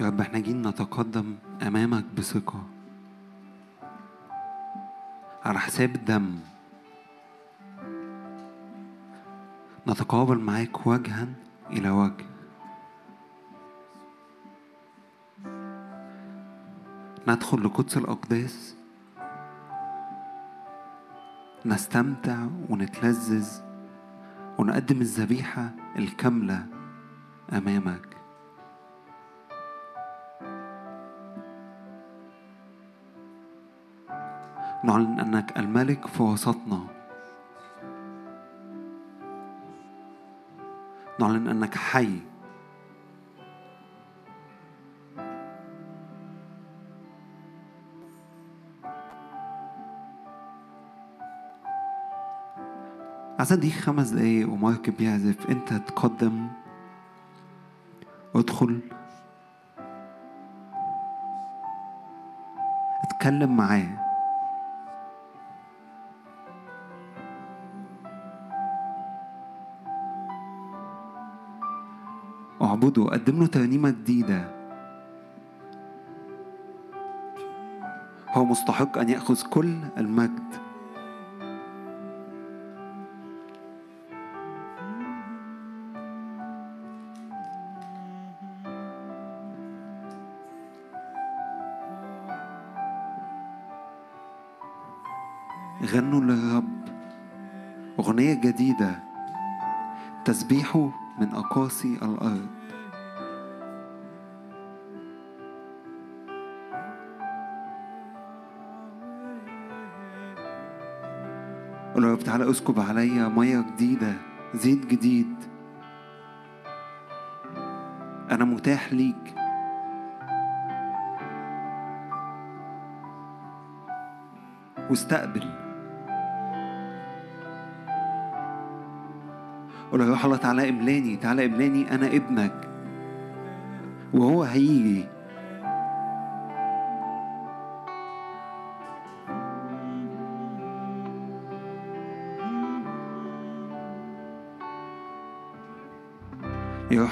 يا رب إحنا جايين نتقدم أمامك بثقة. على حساب الدم. نتقابل معاك وجها إلى وجه. ندخل لقدس الأقداس. نستمتع ونتلذذ. ونقدم الذبيحة الكاملة أمامك. نعلن أنك الملك في وسطنا. نعلن أنك حي. عايز اديك خمس دقايق ومارك بيعزف أنت تقدم. ادخل. اتكلم معاه. اعبده قدم له ترنيمة جديدة هو مستحق أن يأخذ كل المجد. غنوا للرب. أغنية جديدة. تسبيحه من أقاصي الأرض. قول رب تعالى اسكب عليا مية جديدة زيت جديد. أنا متاح ليك. واستقبل. قول يا روح الله تعالى املاني تعالى املاني أنا ابنك. وهو هيجي.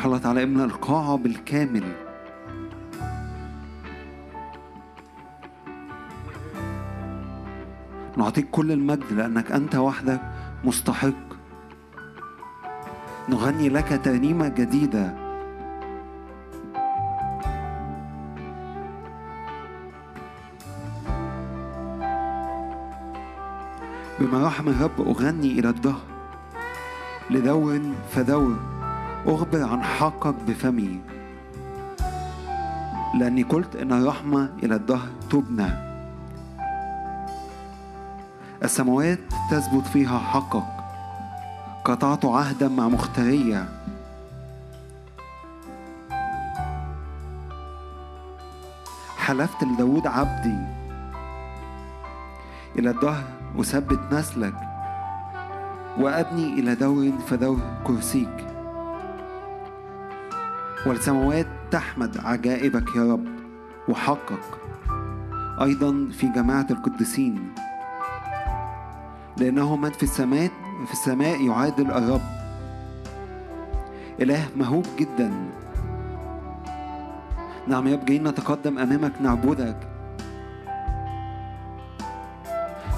الله تعالى املى القاعة بالكامل. نعطيك كل المجد لأنك أنت وحدك مستحق. نغني لك ترنيمة جديدة. بمراحم الرب أغني إلى الدهر. لدور فدور أخبر عن حقك بفمي. لأني قلت إن الرحمة إلى الدهر تبنى. السماوات تثبت فيها حقك. قطعت عهدا مع مختارية حلفت لداود عبدي. إلى الدهر أثبت نسلك. وأبني إلى دور فدور كرسيك. والسماوات تحمد عجائبك يا رب وحقك أيضا في جماعة القديسين. لأنه من في السماء في السماء يعادل الرب. إله مهوب جدا. نعم يا رب جايين نتقدم أمامك نعبدك.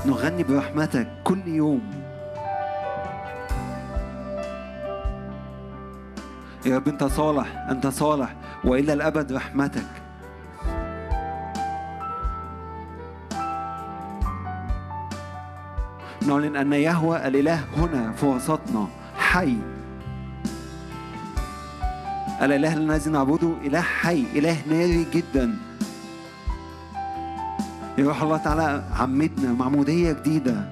نغني برحمتك كل يوم. يا رب أنت صالح أنت صالح وإلى الأبد رحمتك. نعلن أن يهوى الإله هنا في وسطنا حي. الإله الذي نعبده إله حي إله ناري جدا. يا روح الله تعالى عمتنا معمودية جديدة.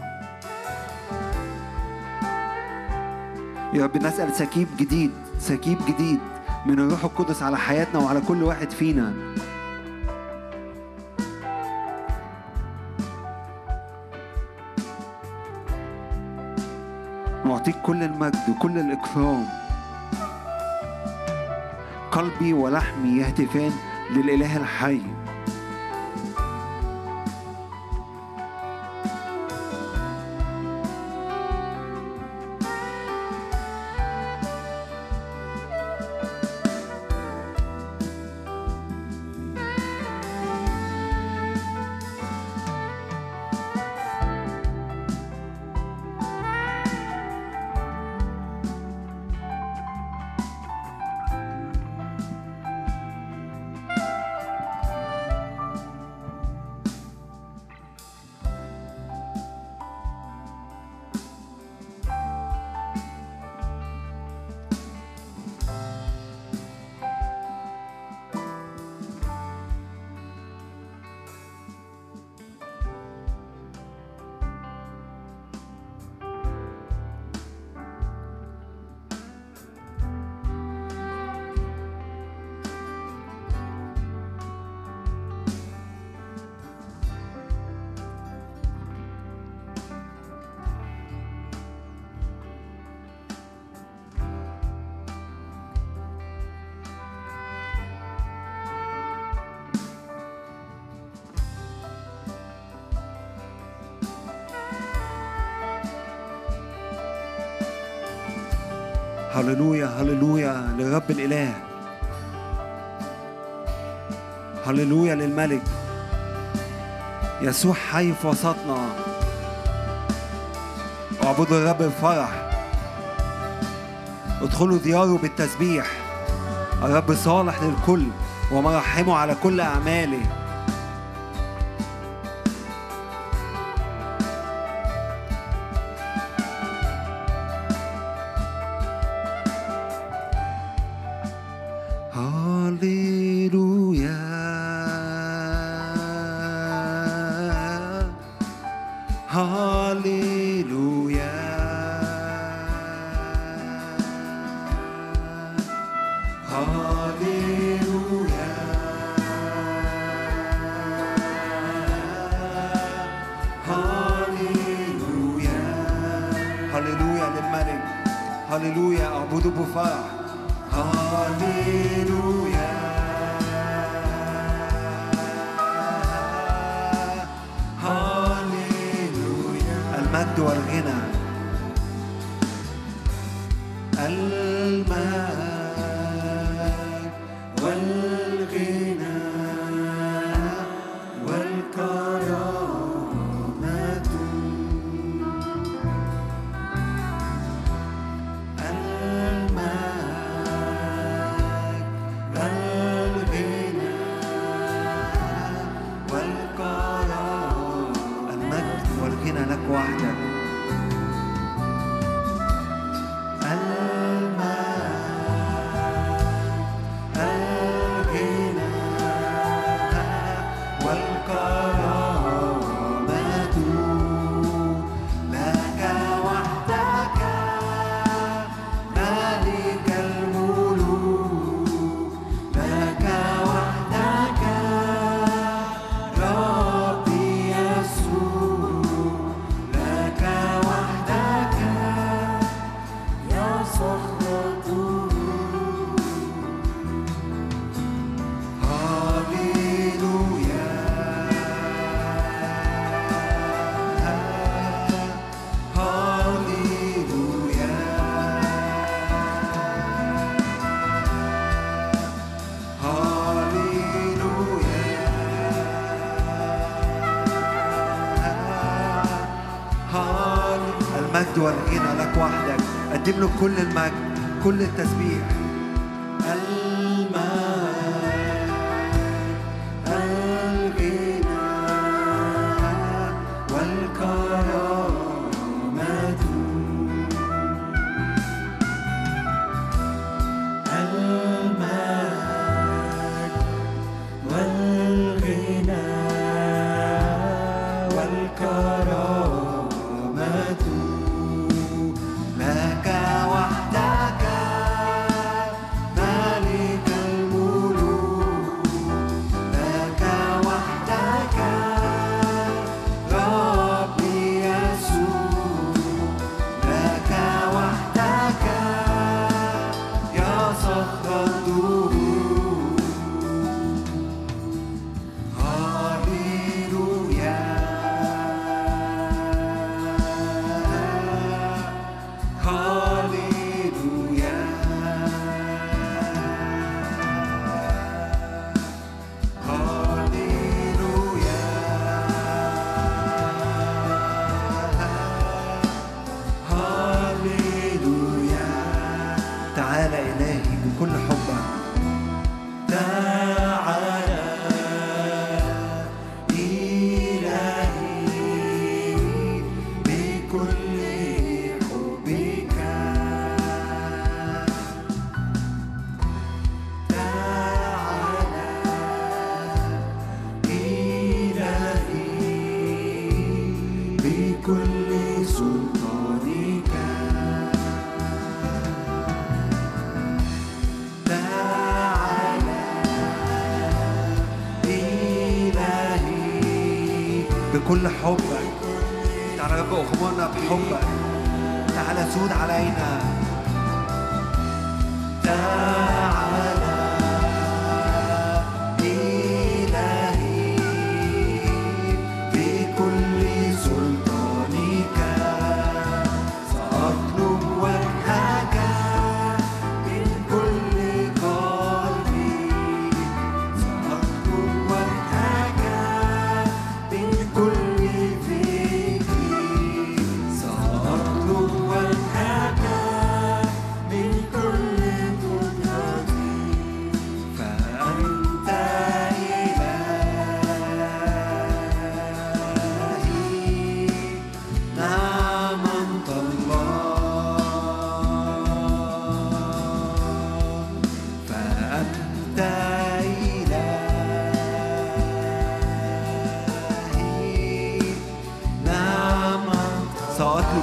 يا رب نسأل سكيب جديد. سكيب جديد من الروح القدس على حياتنا وعلى كل واحد فينا. نعطيك كل المجد وكل الإكرام. قلبي ولحمي يهتفان للإله الحي. هللويا هللويا لرب الإله هللويا للملك يسوع حي في وسطنا اعبدوا الرب بفرح ادخلوا دياره بالتسبيح الرب صالح للكل ومرحمه على كل أعماله هاليلويا للملك هاليلويا اعبدوا بفرح هاليلويا هاليلويا المجد والغنى المجد له كل المجد كل التسبيح. بكل حبك تعالى يا رب أخبرنا بحبك تعالى سود علينا. تعالى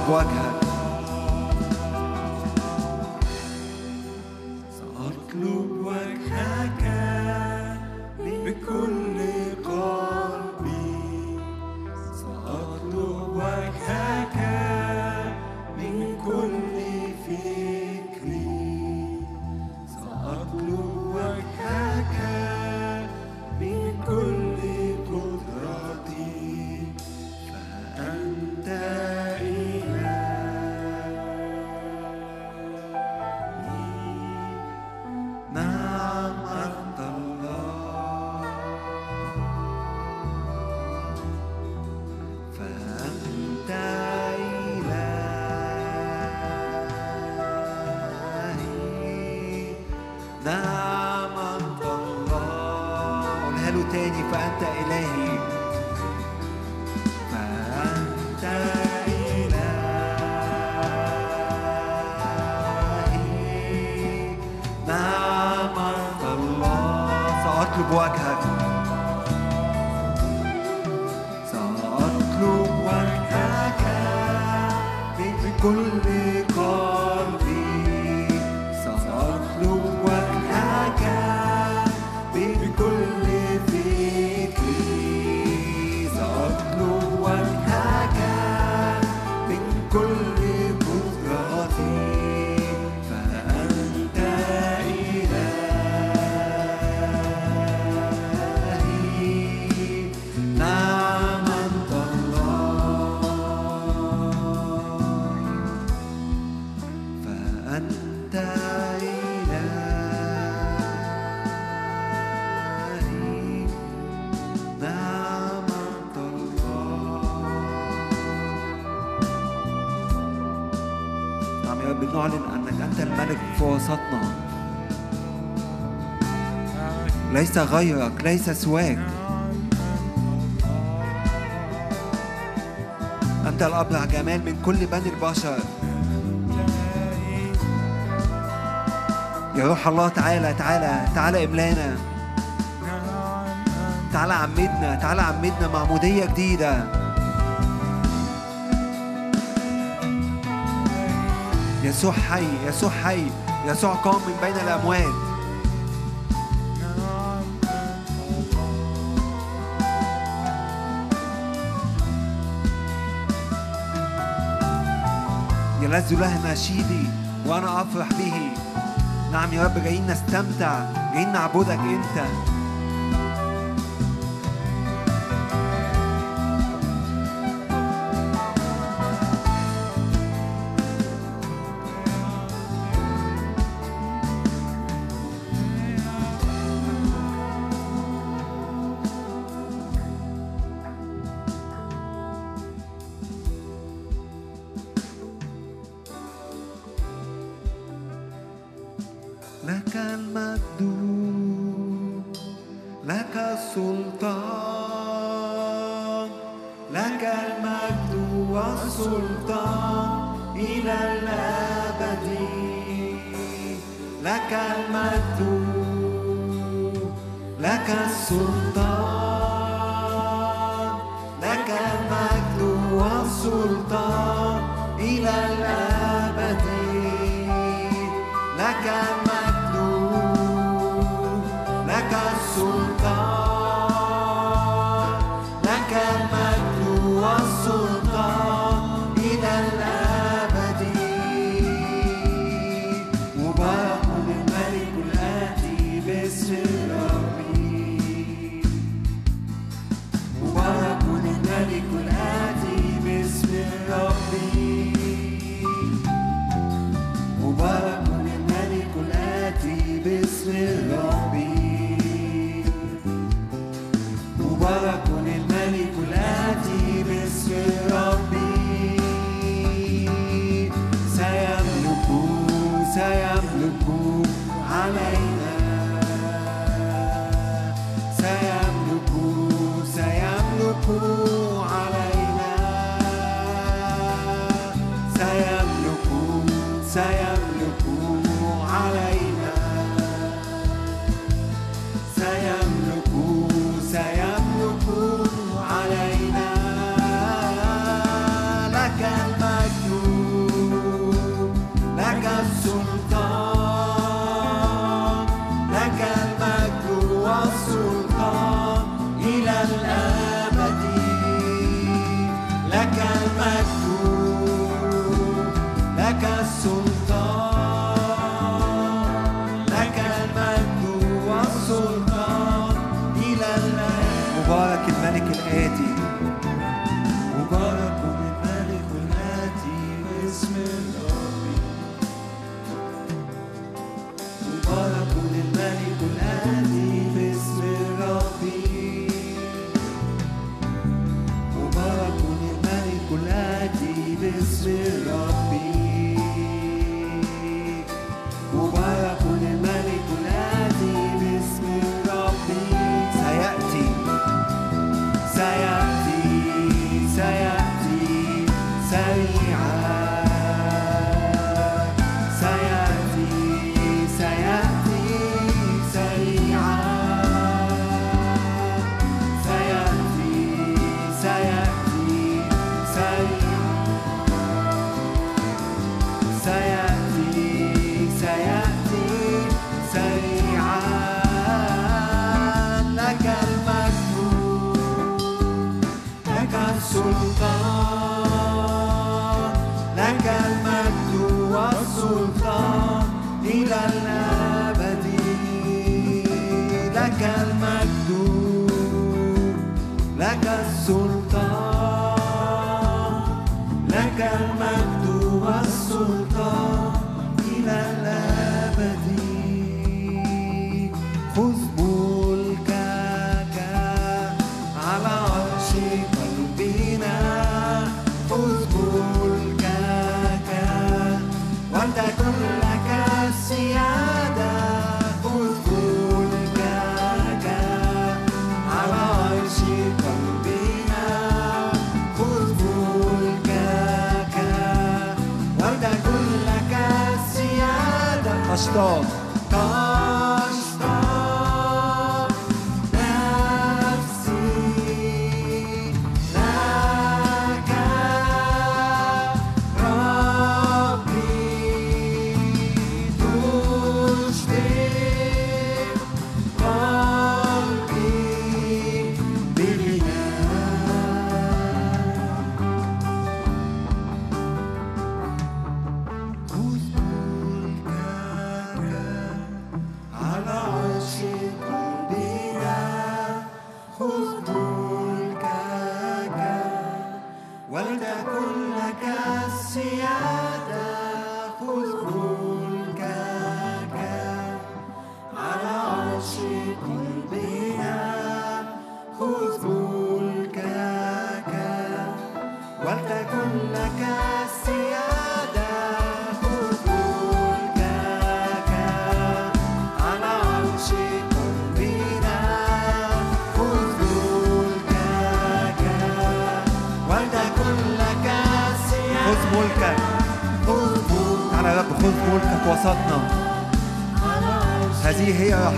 água غيرك ليس سواك. أنت الأبرع جمال من كل بني البشر. يا روح الله تعالى تعالى تعالى إملانا. تعالى عمدنا تعالى عمدنا معمودية جديدة. يسوع حي يسوع حي يسوع قام من بين الأموات. يلذ له نشيدي وأنا أفرح به. نعم يا رب جايين نستمتع جايين نعبدك أنت.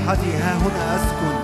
راحتي ها هنا أسكن.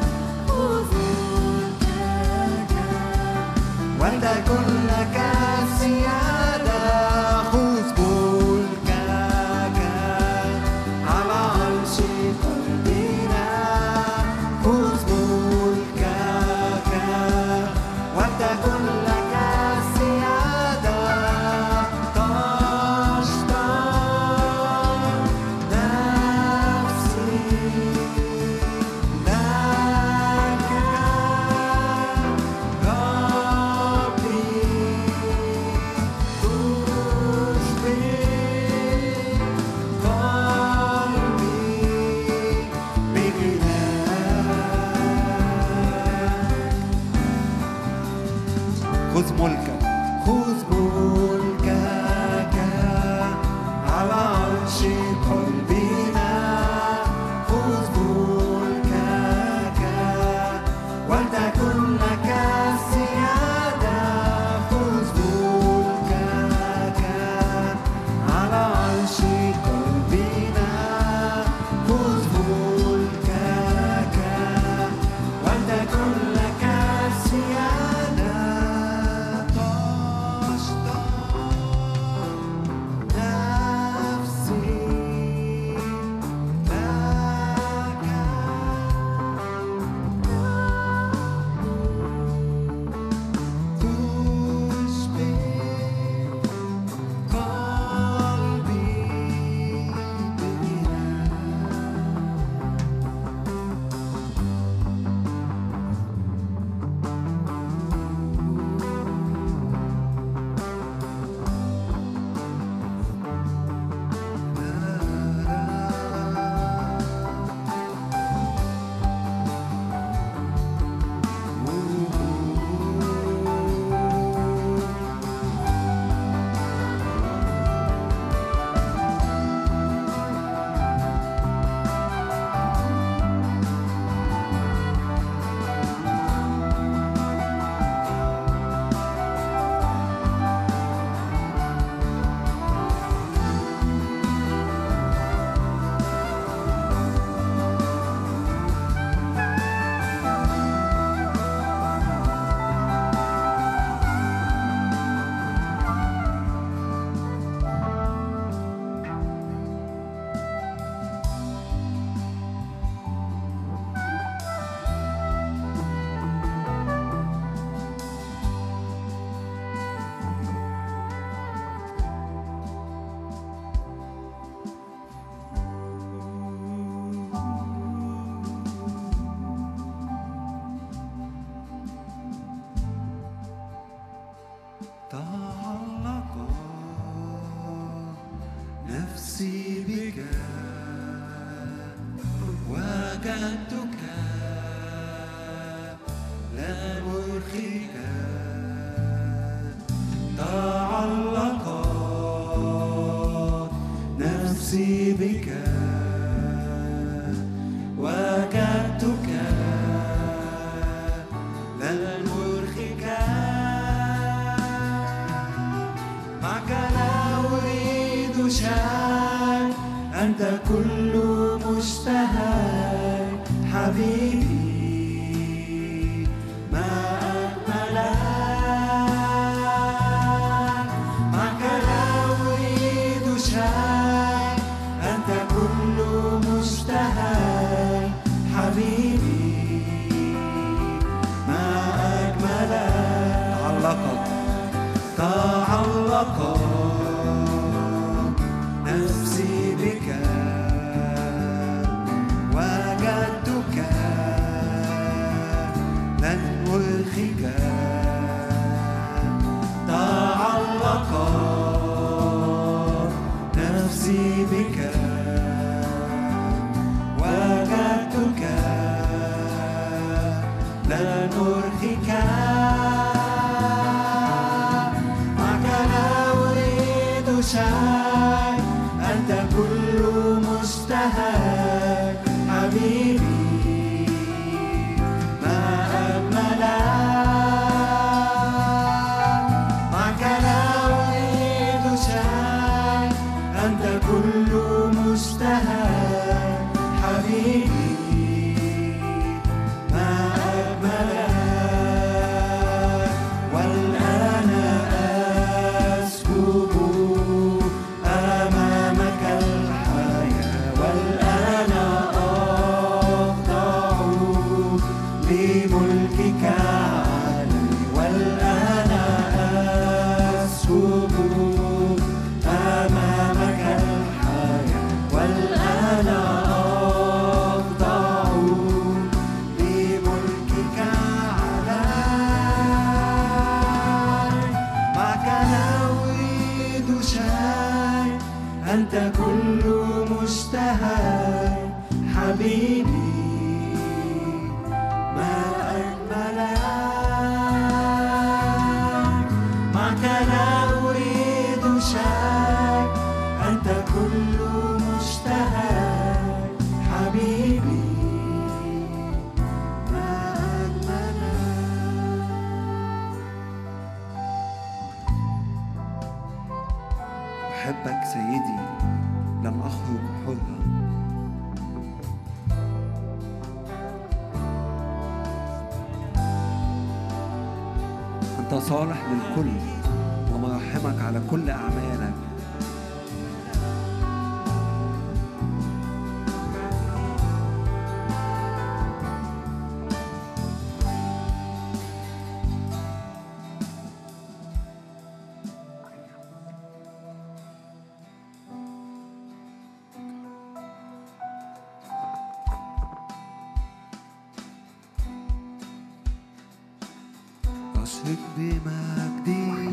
أشرق بمجدك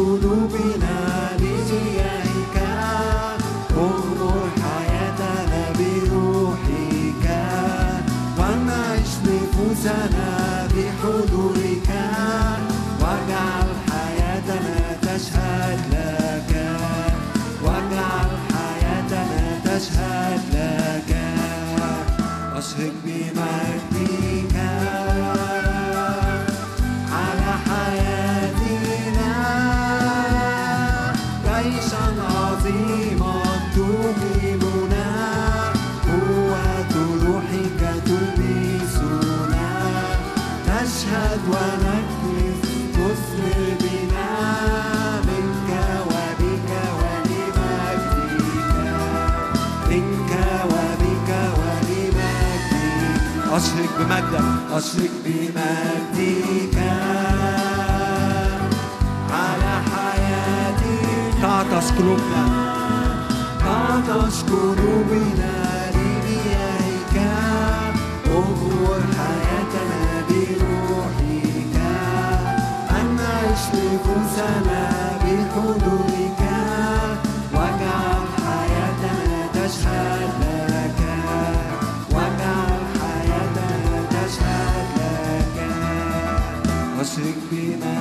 قلوبنا أشرك بمجدك أشرك بمجدك على حياتي تعطش قلوبنا تعطش قلوبنا لمياهك أغور حياتنا بروحك. أن نعيش لفوسنا بحدودك بما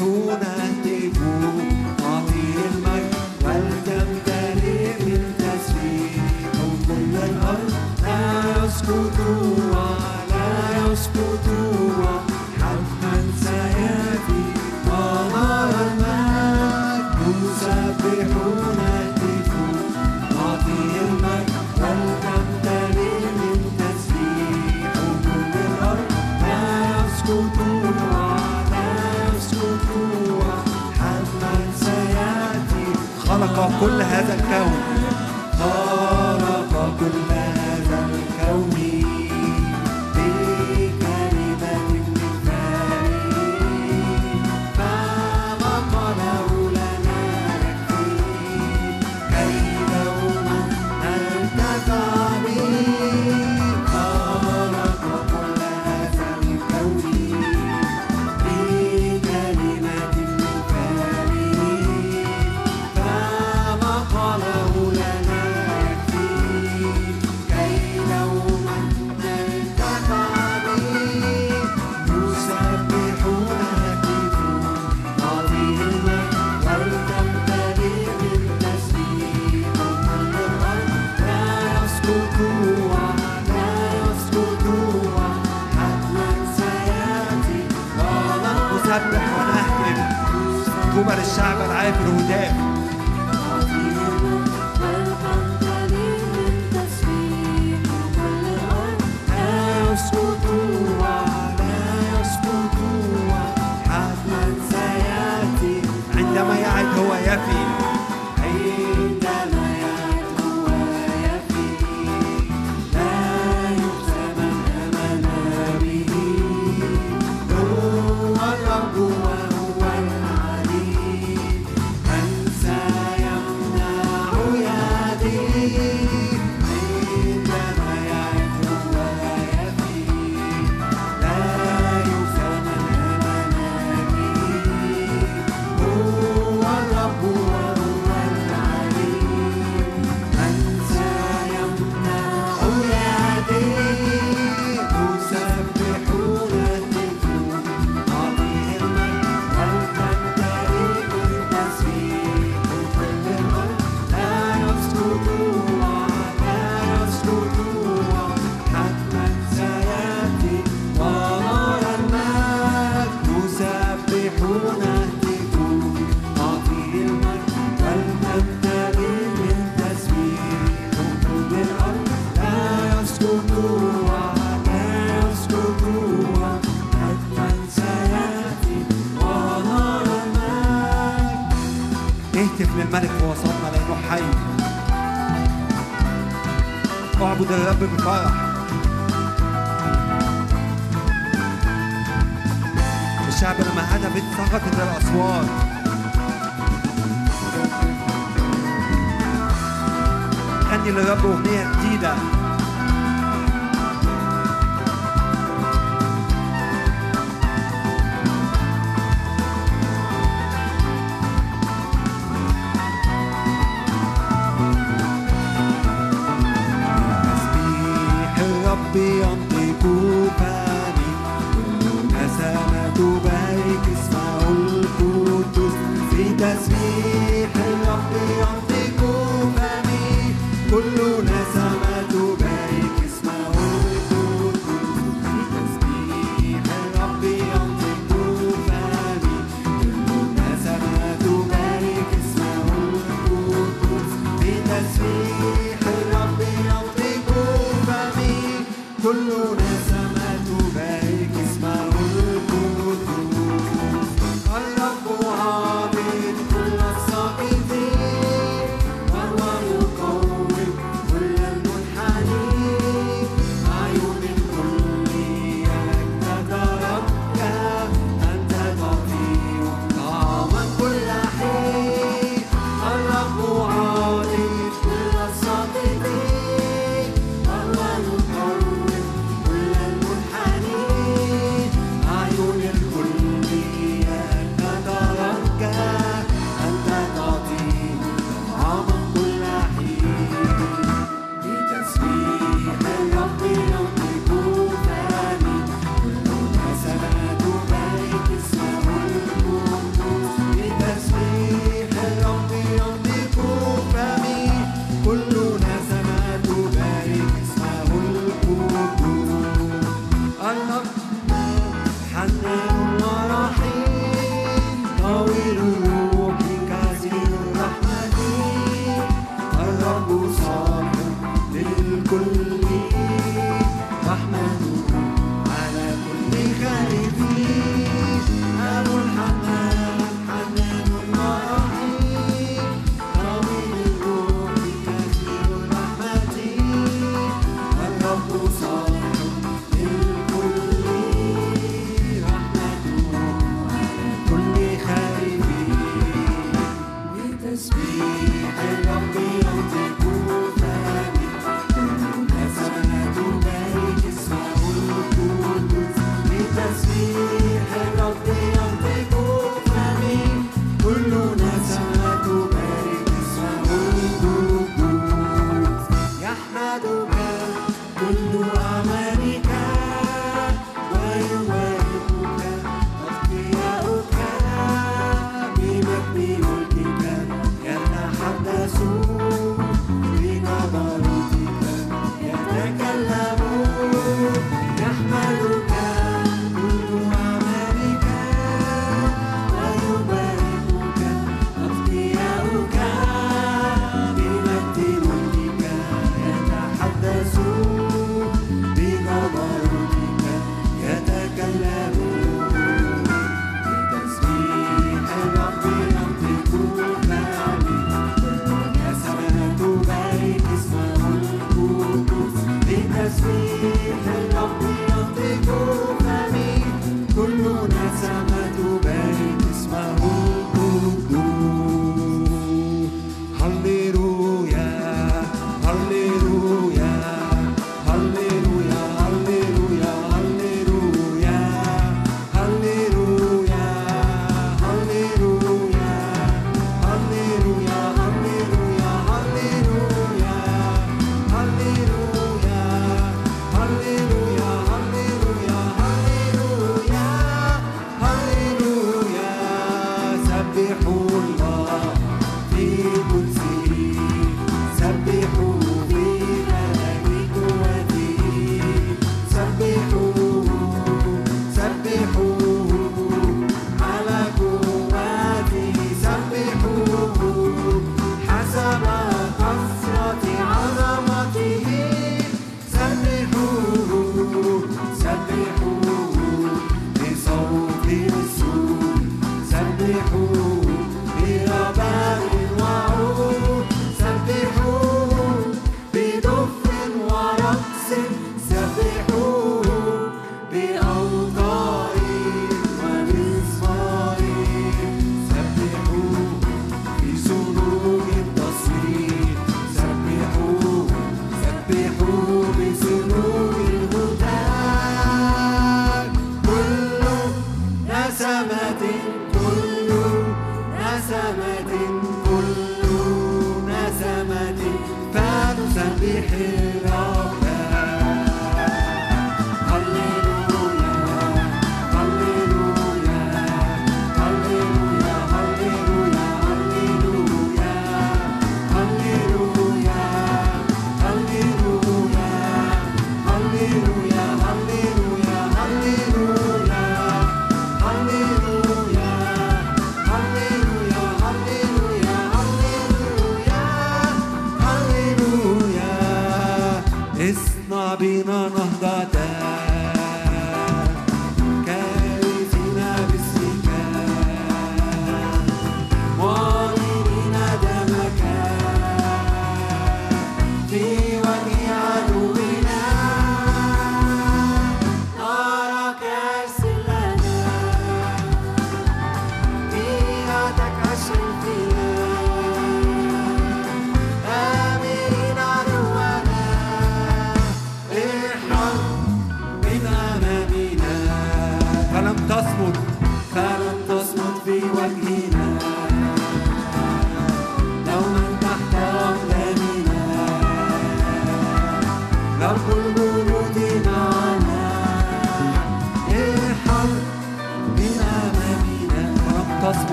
una كل هذا الكون.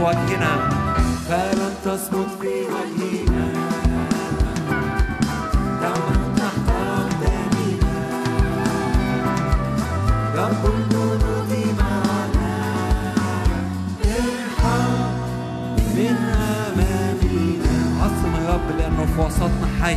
وجهنا فلن تصمت في وجهنا دعنا تحت أقدامنا رب الجنود معنا ارحم من أمامنا عظم الرب لأنه في وسطنا حي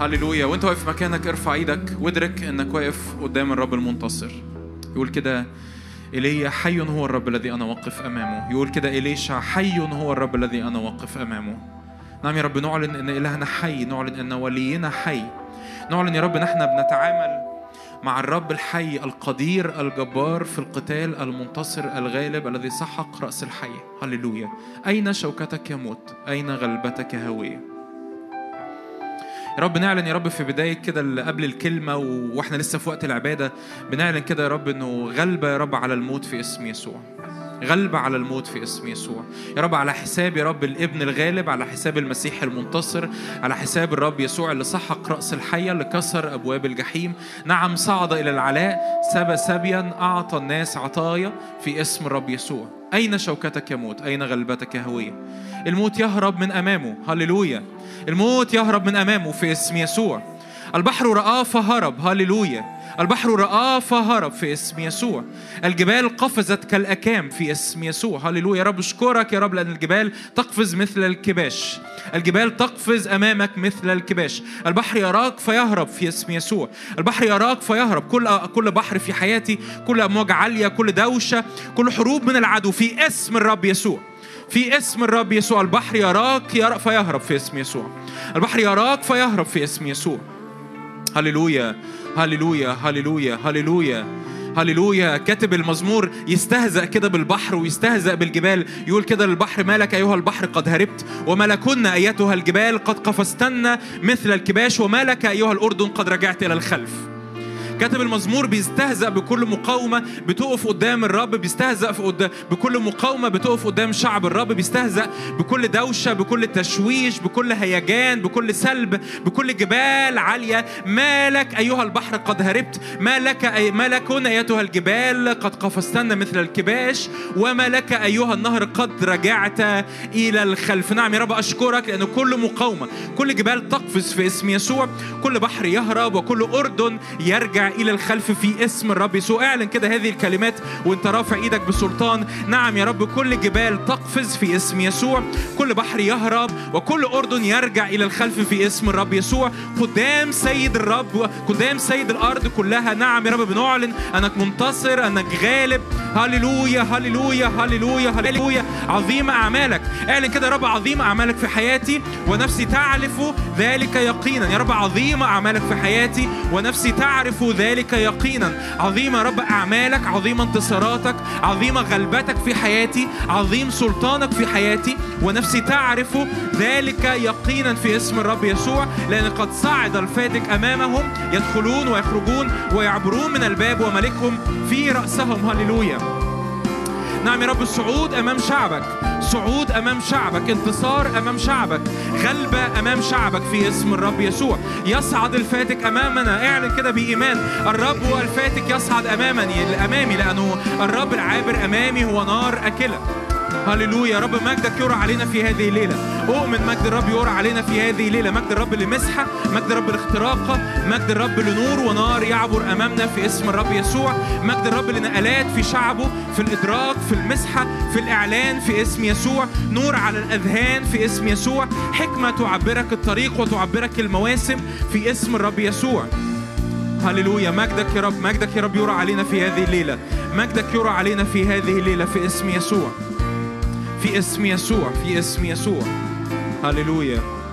هللويا. وانت واقف مكانك ارفع إيدك وادرك انك واقف قدام الرب المنتصر. يقول كده ايليا حي هو الرب الذي أنا واقف أمامه. يقول كده اليشع حي هو الرب الذي أنا واقف أمامه. نعم يا رب نعلن إن إلهنا حي نعلن إن ولينا حي. نعلن يا رب نحن بنتعامل مع الرب الحي القدير الجبار في القتال المنتصر الغالب الذي سحق رأس الحي. هللويا. أين شوكتك يموت أين غلبتك هاوية يا رب نعلن يا رب في بداية كده اللي قبل الكلمة و- وإحنا لسه في وقت العبادة بنعلن كده يا رب إنه غلبة يا رب على الموت في اسم يسوع. غلبة على الموت في اسم يسوع. يا رب على حساب يا رب الابن الغالب على حساب المسيح المنتصر على حساب الرب يسوع اللي سحق رأس الحية اللي كسر أبواب الجحيم. نعم صعد إلى العلاء سبى سبيا أعطى الناس عطايا في اسم الرب يسوع. أين شوكتك يموت أين غلبتك هوية؟ الموت يهرب من أمامه. هللويا. الموت يهرب من أمامه في اسم يسوع. البحر رآه فهرب. هللويا. البحر رآه فهرب في اسم يسوع. الجبال قفزت كالأكام في اسم يسوع. هللويا. يا رب اشكرك يا رب لأن الجبال تقفز مثل الكباش. الجبال تقفز أمامك مثل الكباش. البحر يراك فيهرب في اسم يسوع. البحر يراك فيهرب. كل كل بحر في حياتي كل أمواج عالية كل دوشة كل حروب من العدو. في اسم الرب يسوع. في اسم الرب يسوع. البحر يراك يرى فيهرب في اسم يسوع. البحر يراك فيهرب في اسم يسوع. هللويا. هللويا هللويا هللويا. هللويا. كاتب المزمور يستهزأ كده بالبحر ويستهزأ بالجبال. يقول كده للبحر مالك أيها البحر قد هربت؟ وملكن أيتها الجبال قد قفزتن مثل الكباش؟ ومالك أيها الأردن قد رجعت إلى الخلف؟ كاتب المزمور بيستهزأ بكل مقاومة بتقف قدام الرب بيستهزأ في قدام بكل مقاومة بتقف قدام شعب الرب بيستهزأ بكل دوشة بكل تشويش بكل هيجان بكل سلب بكل جبال عالية. ما لك أيها البحر قد هربت ما لك أي ما لكن أيتها الجبال قد قفزتن مثل الكباش وما لك أيها النهر قد رجعت إلى الخلف. نعم يا رب أشكرك لأن كل مقاومة كل جبال تقفز في اسم يسوع كل بحر يهرب وكل أردن يرجع إلى الخلف في اسم الرب يسوع. اعلن كده هذه الكلمات وانت رافع إيدك بسلطان. نعم يا رب كل جبال تقفز في اسم يسوع. كل بحر يهرب وكل أردن يرجع إلى الخلف في اسم الرب يسوع. قدام سيد الرب قدام سيد الأرض كلها. نعم يا رب بنعلن أنك منتصر أنك غالب. هللويا هللويا هللويا هللويا. عظيم أعمالك. اعلن كده يا رب عظيم أعمالك في حياتي ونفسي تعرف ذلك يقينا. يا رب عظيم أعمالك في حياتي ونفسي تعرف ذلك يقينا. عظيم رب أعمالك عظيم انتصاراتك عظيمة غلبتك في حياتي عظيم سلطانك في حياتي. ونفسي تعرف ذلك يقينا في اسم الرب يسوع لأن قد صعد الفاتك أمامهم يدخلون ويخرجون ويعبرون من الباب وملكهم في رأسهم. هللويا. نعم يا رب الصعود أمام شعبك صعود أمام شعبك انتصار أمام شعبك غلبة أمام شعبك في اسم الرب يسوع. يصعد الفاتك أمامنا اعلن كده بإيمان. الرب هو الفاتك يصعد أمامني أمامي لأنه الرب العابر أمامي هو نار أكلة. هللويا. رب مجدك يرى علينا في هذه الليلة. أؤمن مجد الرب يرى علينا في هذه الليلة. مجد الرب لمسحة مجد الرب لاختراقة مجد الرب لنور ونار يعبر أمامنا في اسم الرب يسوع. مجد الرب لنقلات في شعبه في الإدراك في المسحة في الإعلان في اسم يسوع. نور على الأذهان في اسم يسوع. حكمة تعبرك الطريق وتعبرك المواسم في اسم الرب يسوع. هللويا. مجدك يا رب مجدك يا رب يرى علينا في هذه الليلة. مجدك يرى علينا في هذه الليلة في اسم يسوع. في اسم يسوع في اسم يسوع. هللويا.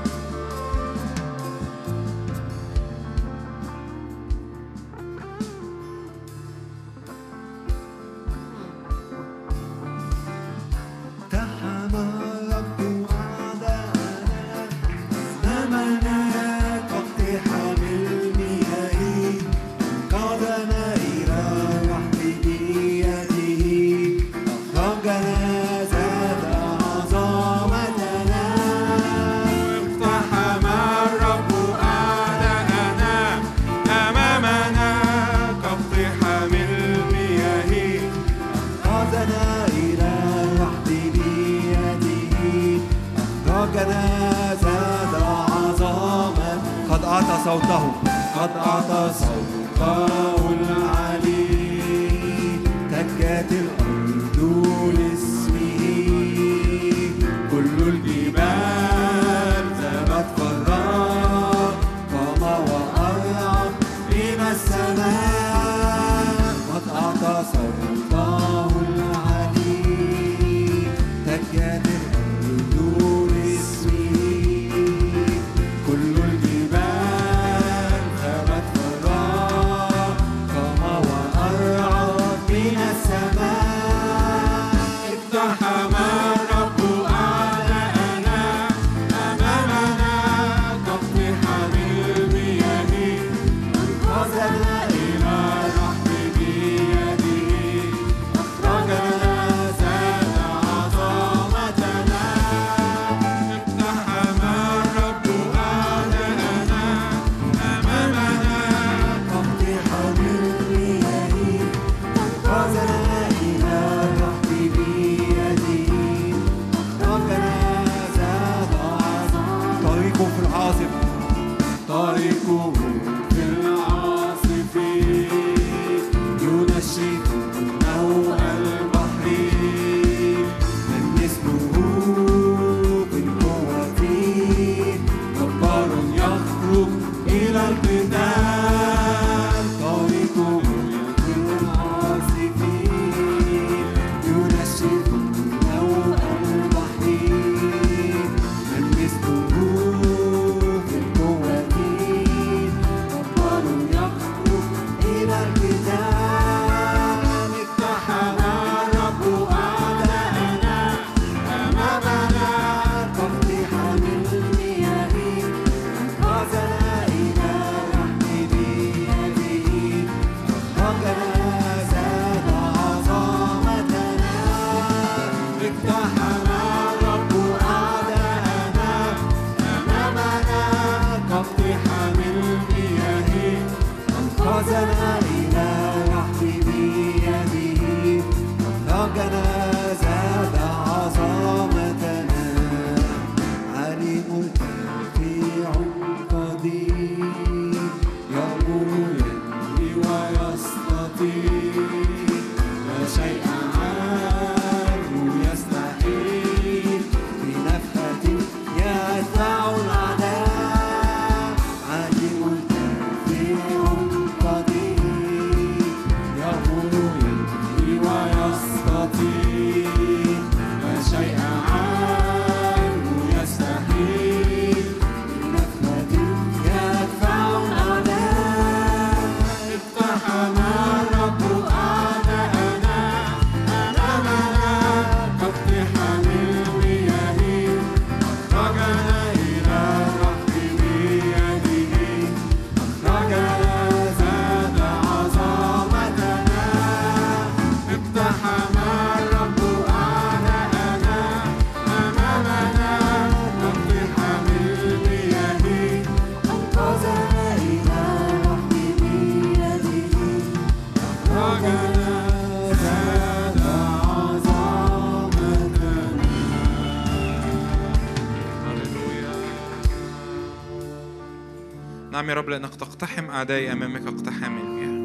يا رب لأنك تقتحم أعدائي أمامك اقتحام المياه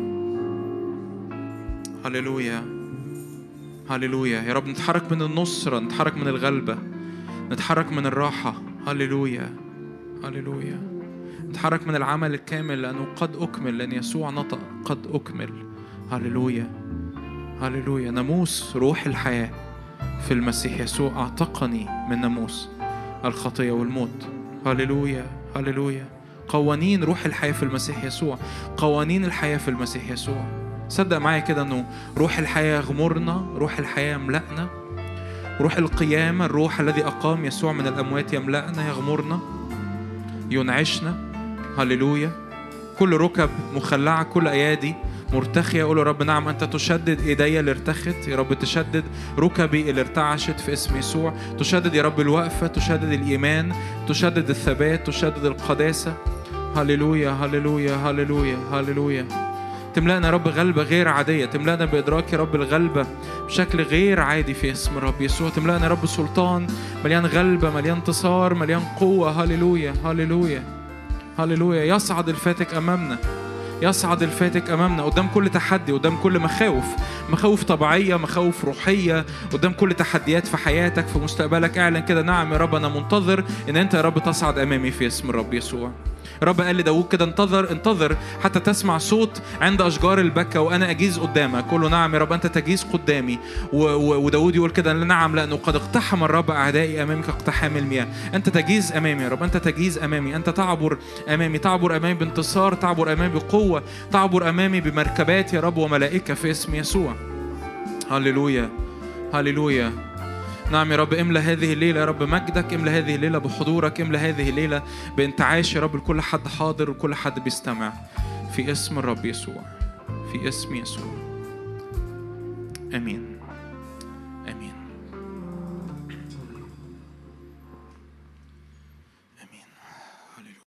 هللويا هللويا. يا رب نتحرك من النصرة نتحرك من الغلبة نتحرك من الراحة. هللويا هللويا. نتحرك من العمل الكامل لأنه قد أكمل لأن يسوع نطق قد أكمل. هللويا هللويا. ناموس روح الحياة في المسيح يسوع. أعتقني من ناموس الخطية والموت. هللويا هللويا. قوانين روح الحياة في المسيح يسوع. قوانين الحياة في المسيح يسوع. صدق معايا كده إنه روح الحياة يغمرنا روح الحياة يملأنا روح القيامة الروح الذي أقام يسوع من الأموات يملأنا يغمرنا ينعشنا. هللويا. كل ركب مخلعة كل أيادي مرتخية. قول يا رب نعم أنت تشدد إيدي اللي ارتخت. يا رب تشدد ركبي اللي ارتعشت في اسم يسوع. تشدد يا رب الوقفة تشدد الإيمان تشدد الثبات تشدد القداسة. هللويا هللويا هللويا هللويا. تملأنا رب غلبة غير عادية. تملأنا بإدراك يا رب الغلبة بشكل غير عادي في اسم الرب يسوع. تملأنا رب سلطان مليان غلبة مليان انتصار مليان قوة. هللويا هللويا هللويا. يصعد الفاتك أمامنا يصعد الفاتك أمامنا. قدام كل تحدي قدام كل مخاوف. مخاوف طبيعية مخاوف روحية. قدام كل تحديات في حياتك في مستقبلك. اعلن كده. نعم يا رب أنا منتظر إن أنت يا رب تصعد أمامي في اسم الرب يسوع. الرب قال لداود كده انتظر انتظر حتى تسمع صوت عند أشجار البكا وأنا أجيز قدامك. قول له نعم يا رب أنت تجيز قدامي. و- و- وداود يقول كده نعم لأنه قد اقتحم الرب أعدائي أمامك اقتحام المياه. أنت تجيز أمامي يا رب أنت تجيز أمامي. أنت تعبر أمامي تعبر أمامي بانتصار تعبر أمامي بقوة تعبر أمامي بمركبات يا رب وملائكة في اسم يسوع. هللويا هللويا. نعم يا رب املى هذه الليلة يا رب مجدك املى هذه الليلة بحضورك املى هذه الليلة بانتعاش يا رب لكل حد حاضر وكل حد بيستمع. في اسم الرب يسوع في اسم يسوع. آمين.